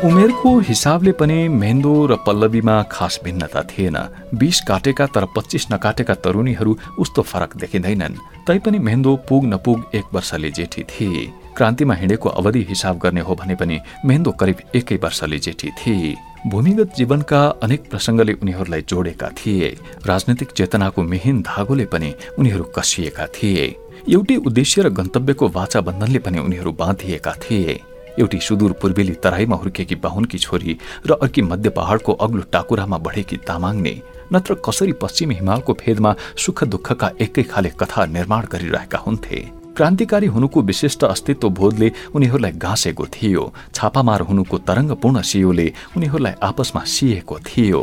उमेरको हिसाबले पनि मेहेन्दो र पल्लवीमा खास भिन्नता थिएन। बिस काटेका तर पच्चिस नकाटेका तरुणीहरू उस्तो फरक देखिँदैनन्। तैपनि मेहेन्दो पुग नपुग एक वर्षले जेठी थिए। क्रान्तिमा हिँडेको अवधि हिसाब गर्ने हो भने पनि मेहेन्दो करिब एकै वर्षले जेठी थिए। भूमिगत जीवनका अनेक प्रसङ्गले उनीहरूलाई जोडेका थिए। राजनैतिक चेतनाको मिहिन धागोले पनि उनीहरू कसिएका थिए। एउटै उद्देश्य र गन्तव्यको वाचा बन्धनले पनि उनीहरू बाँधिएका थिए। एउटी सुदूर पूर्वेली तराईमा हुर्केकी बाहुनकी छोरी र अर्की मध्य पहाडको अग्लो टाकुरामा बढेकी तामाङ्ने नत्र कसरी पश्चिमी हिमालको फेदमा सुख दुःखका एकै खाले कथा निर्माण गरिरहेका हुन्थे। क्रान्तिकारी हुनुको विशिष्ट अस्तित्व बोधले उनीहरूलाई गाँसेको थियो छापामार हुनुको तरङ्गपूर्ण सियोले उनीहरूलाई आपसमा सिएको थियो।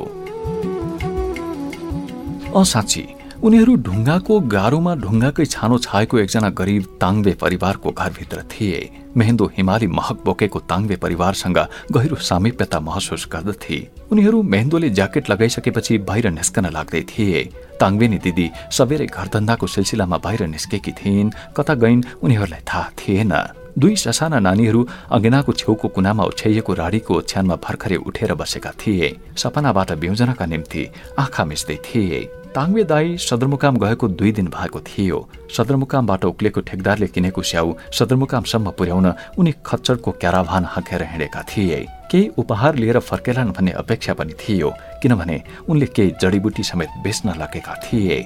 उनीहरू ढुङ्गाको गाह्रोमा ढुङ्गाकै छानो छाएको एकजना गरिब ताङ्बे परिवारको घरभित्र थिए। मेहेन्दो हिमाली महक बोकेको ताङ्बे परिवारसँग गहिरो सामिप्यता महसुस गर्दथे। उनीहरू मेहेन्दोले ज्याकेट लगाइसकेपछि बाहिर निस्कन लाग्दै थिए। ताङ्बेनी दिदी सबेरै घरधन्दाको सिलसिलामा बाहिर निस्केकी थिइन् कता गइन् उनीहरूलाई थाहा थिएन। दुई ससाना नानीहरू अगेनाको छेउको कुनामा ओछ्याइएको राडीको ओछ्यानमा भर्खरै उठेर बसेका थिए। सपनाबाट बिउजनका निम्ति आँखा मिच्दै थिए। ताङ्वे दाई सदरमुकाम गएको दुई दिन भएको थियो। सदरमुकामबाट उक्लेको ठेकदारले किनेको स्याउ सदरमुकामसम्म पुर्याउन उनी खच्चडको क्याराभान हाकेर हिँडेका थिए। केही उपहार लिएर फर्केलान् भन्ने अपेक्षा पनि थियो किनभने उनले केही जडीबुटी समेत बेच्न लगेका थिए।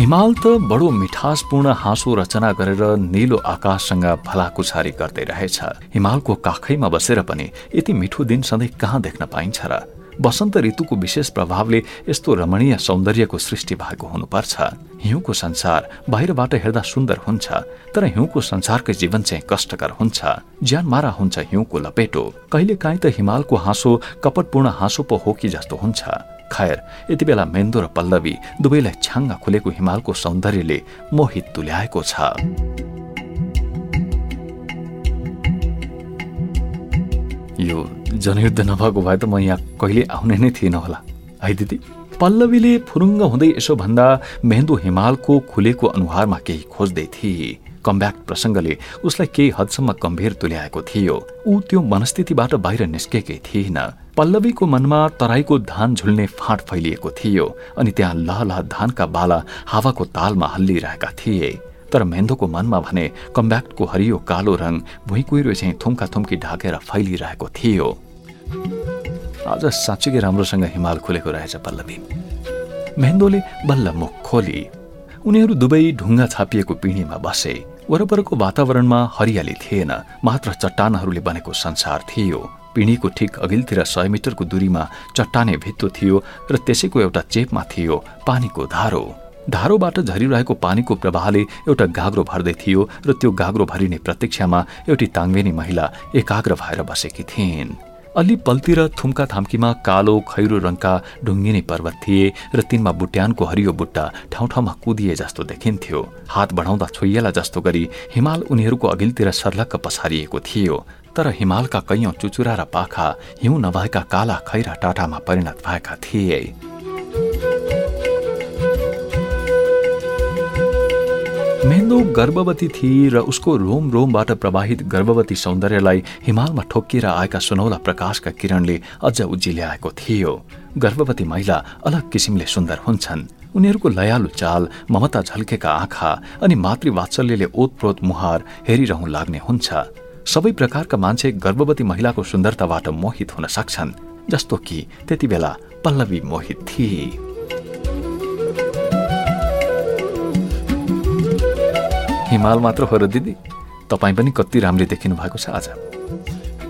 हिमाल त बडो मिठासपूर्ण हाँसो रचना गरेर निलो आकाशसँग भलाकुसारी गर्दै रहेछ। हिमालको काखैमा बसेर पनि यति मिठो दिन सधैँ कहाँ देख्न पाइन्छ र? वसन्त ऋतुको विशेष प्रभावले यस्तो रमणीय सौन्दर्यको सृष्टि भएको हुनुपर्छ। हिउँको संसार बाहिरबाट हेर्दा सुन्दर हुन्छ तर हिउँको संसारकै जीवन चाहिँ कष्टकर हुन्छ। ज्यान मारा हुन्छ हिउँको लपेटो। कहिले काहीँ त हिमालको हाँसो कपटपूर्ण हाँसो पो हो कि जस्तो हुन्छ। खैर यति बेला मेन्दो र पल्लवी दुवैलाई छ्याङ्ग खुलेको हिमालको सौन्दर्यले मोहित तुल्याएको छ। यो जनयुद्ध नभएको भए त म यहाँ कहिले आउने नै थिएन होला। है दिदी? पल्लवीले फुरुङ्ग हुँदै यसो भन्दा मेहेन्दो हिमालको खुलेको अनुहारमा केही खोज्दै थिए। कमब्याक प्रसङ्गले उसलाई केही हदसम्म गम्भीर तुल्याएको थियो। ऊ त्यो मनस्थितिबाट बाहिर निस्केकै थिएन। पल्लवीको मनमा तराईको धान झुल्ने फाँट फैलिएको थियो अनि त्यहाँ लह लह धानका बाला हावाको तालमा हल्लिरहेका थिए। तर मेन्दोको मनमा भने कम्ब्याक्टको हरियो कालो रङ भुइँ कुहिरो चाहिँ थुम्का थुम्की ढाकेर फैलिरहेको थियो। आज साँच्चीकै राम्रोसँग हिमाल खुलेको रहेछ पल्लवी। मेहेन्दोले बल्ल मुख खोली। उनीहरू दुवै ढुङ्गा छापिएको पिँढीमा बसे। वरपरको वातावरणमा हरियाली थिएन मात्र चट्टानहरूले बनेको संसार थियो। पिँढीको ठिक अघिल्तिर सय मिटरको दूरीमा चट्टाने भित्तो थियो र त्यसैको एउटा चेपमा थियो पानीको धारो। धारोबाट झरिरहेको पानीको प्रवाहले एउटा गाग्रो भर्दै थियो र त्यो गाग्रो भरिने प्रतीक्षामा एउटी ताङ्गेनी महिला एकाग्र भएर बसेकी थिइन्। अलि पल्तिर थुम्का थाम्कीमा कालो खैरो रङका ढुङ्गिने पर्वत थिए र तिनमा बुट्यानको हरियो बुट्टा ठाउँ ठाउँमा कुदिए जस्तो देखिन्थ्यो हात बढाउँदा छोइएला जस्तो गरी हिमाल उनीहरूको अघिल्तिर सर्लक्क पसारिएको थियो तर हिमालका कैयौं चुचुरा र पाखा हिउँ नभएका काला खैरा टाटामा परिणत भएका थिए मेन्दो गर्भवती थिए र उसको रोम रोमबाट प्रवाहित गर्भवती सौन्दर्यलाई हिमालमा ठोकिएर आएका सुनौला प्रकाशका किरणले अझ उज्जिल्याएको थियो गर्भवती महिला अलग किसिमले सुन्दर हुन्छन् उनीहरूको लयालु चाल ममता झल्केका आँखा अनि मातृवात्सल्यले ओतप्रोत मुहार हेरिरहँ लाग्ने हुन्छ सबै प्रकारका मान्छे गर्भवती महिलाको सुन्दरताबाट मोहित हुन सक्छन् जस्तो कि त्यति बेला पल्लवी मोहित थिए हिमाल मात्र हो र दिदी तपाईँ पनि कति राम्ररी देखिनु भएको छ आज।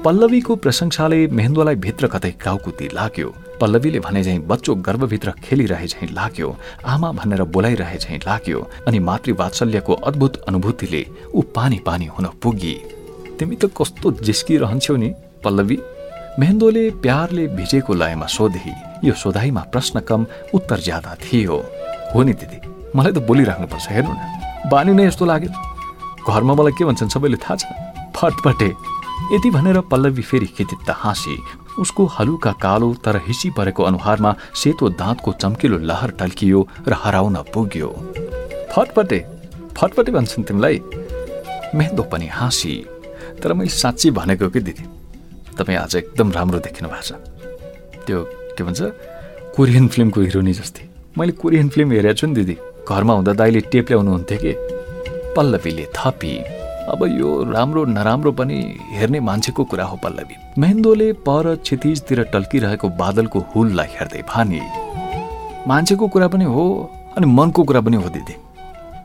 पल्लवीको प्रशंसाले मेहेन्दुलाई भित्र कतै काउकुती लाग्यो। पल्लवीले भने झैँ बच्चो गर्भभित्र खेलिरहे झैँ लाग्यो आमा भनेर बोलाइरहे झैँ लाग्यो अनि मातृवात्सल्यको अद्भुत अनुभूतिले ऊ पानी पानी हुन पुगी। तिमी त कस्तो जिस्किरहन्छौ नि पल्लवी। मेहेन्दोले प्यारले भिजेको लयमा सोधे यो सोधाइमा प्रश्न कम उत्तर ज्यादा थियो। हो नि दिदी। मलाई त बोलिराख्नुपर्छ हेर्नु न। बानी नै यस्तो लाग्यो। घरमा मलाई के भन्छन् सबैले थाहा छ। फटपटे यति भनेर पल्लवी फेरि खिचित्त हाँसी। उसको हलुका कालो तर हिसी परेको अनुहारमा सेतो दाँतको चम्किलो लहर टल्कियो र हराउन पुग्यो। फटपटे फटपटे भन्छन् तिमीलाई? मेहन्दो पनि हाँसी। तर मैले साँच्ची भनेको कि दिदी? तपाईँ आज एकदम राम्रो देखिनु भएको छ। त्यो के भन्छ? कोरियन फिल्मको हिरोनी जस्तै। मैले कोरियन फिल्म हेरेको छु नि दिदी। घरमा हुँदा दाइले टेप ल्याउनुहुन्थ्यो कि। पल्लवीले थपी। अब यो राम्रो नराम्रो पनि हेर्ने मान्छेको कुरा हो पल्लवी। मेहेन्दोले पर क्षितिजतिर टल्किरहेको बादलको हुललाई हेर्दै भानी। मान्छेको कुरा पनि हो अनि मनको कुरा पनि हो दिदी।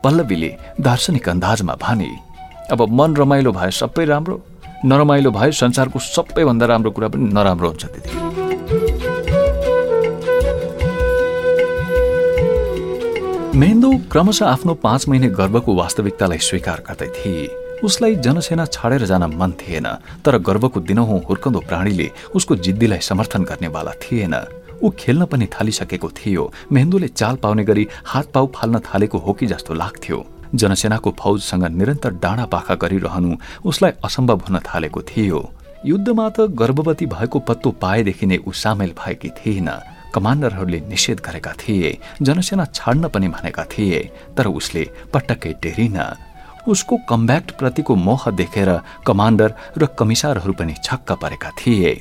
पल्लवीले दार्शनिक अन्दाजमा भानी। अब मन रमाइलो भए सबै राम्रो नरमाइलो भए संसारको सबैभन्दा राम्रो कुरा पनि नराम्रो हुन्छ दिदी। मेहेन्दो क्रमशः आफ्नो पाँच महिने गर्भको वास्तविकतालाई स्वीकार गर्दै थिए। उसलाई जनसेना छाडेर जान मन थिएन तर गर्भको दिनहुँ हुर्कँदो प्राणीले उसको जिद्दीलाई समर्थन गर्नेवाला थिएन। ऊ खेल्न पनि थालिसकेको थियो मेहेन्दोले चाल पाउने गरी हात पाउ फाल्न थालेको हो कि जस्तो लाग्थ्यो। जनसेनाको फौजसँग निरन्तर डाँडा पाखा गरिरहनु उसलाई असम्भव हुन थालेको थियो। युद्धमा त गर्भवती भएको पत्तो पाएदेखि नै ऊ सामेल भएकी थिएन। कमान्डरहरूले निषेध गरेका थिए जनसेना छाड्न पनि भनेका थिए तर उसले पटक्कै डेरिन उसको कम्ब्याक्ट प्रतिको मोह देखेर कमान्डर र कमिसारहरू पनि छक्क परेका थिए।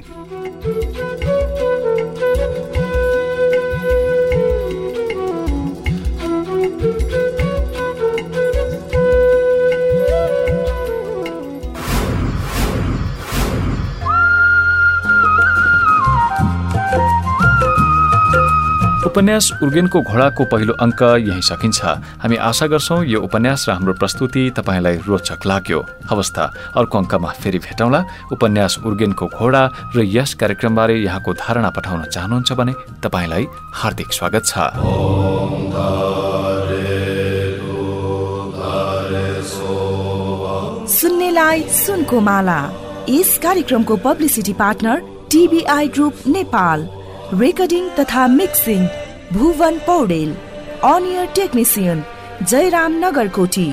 उपन्यास उर्गेनको घोडाको पहिलो अङ्क यही सकिन्छ। हामी आशा गर्छौँ यो उपन्यास र हाम्रो प्रस्तुति तपाईँलाई रोचक लाग्यो। अवस्था अर्को अङ्कमा फेरि भेटौँला। उपन्यास उर्गेनको घोडा र यस कार्यक्रमबारे यहाँको धारणा पठाउन चाहनुहुन्छ भने तपाईँलाई हार्दिक स्वागत छ। सुनको माला। यस कार्यक्रमको publicity partner TBI group Nepal. Recording तथा मिक्सिङ भुवन पौडेल अनियर टेक्निसियन जयराम नगरकोटी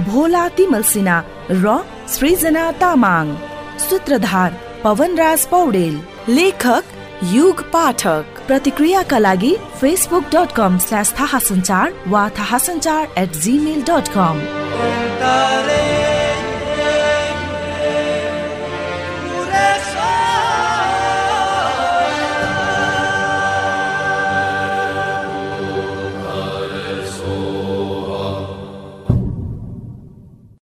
भोला तिमल सिन्हा, र सृजना तामाङ, सूत्रधार पवनराज पौडेल, लेखक युग पाठक। प्रतिक्रियाका लागि फेसबुक डट कम स्ल्यास थाहा सञ्चार वा थाहा सञ्चार एट जिमेल डट कम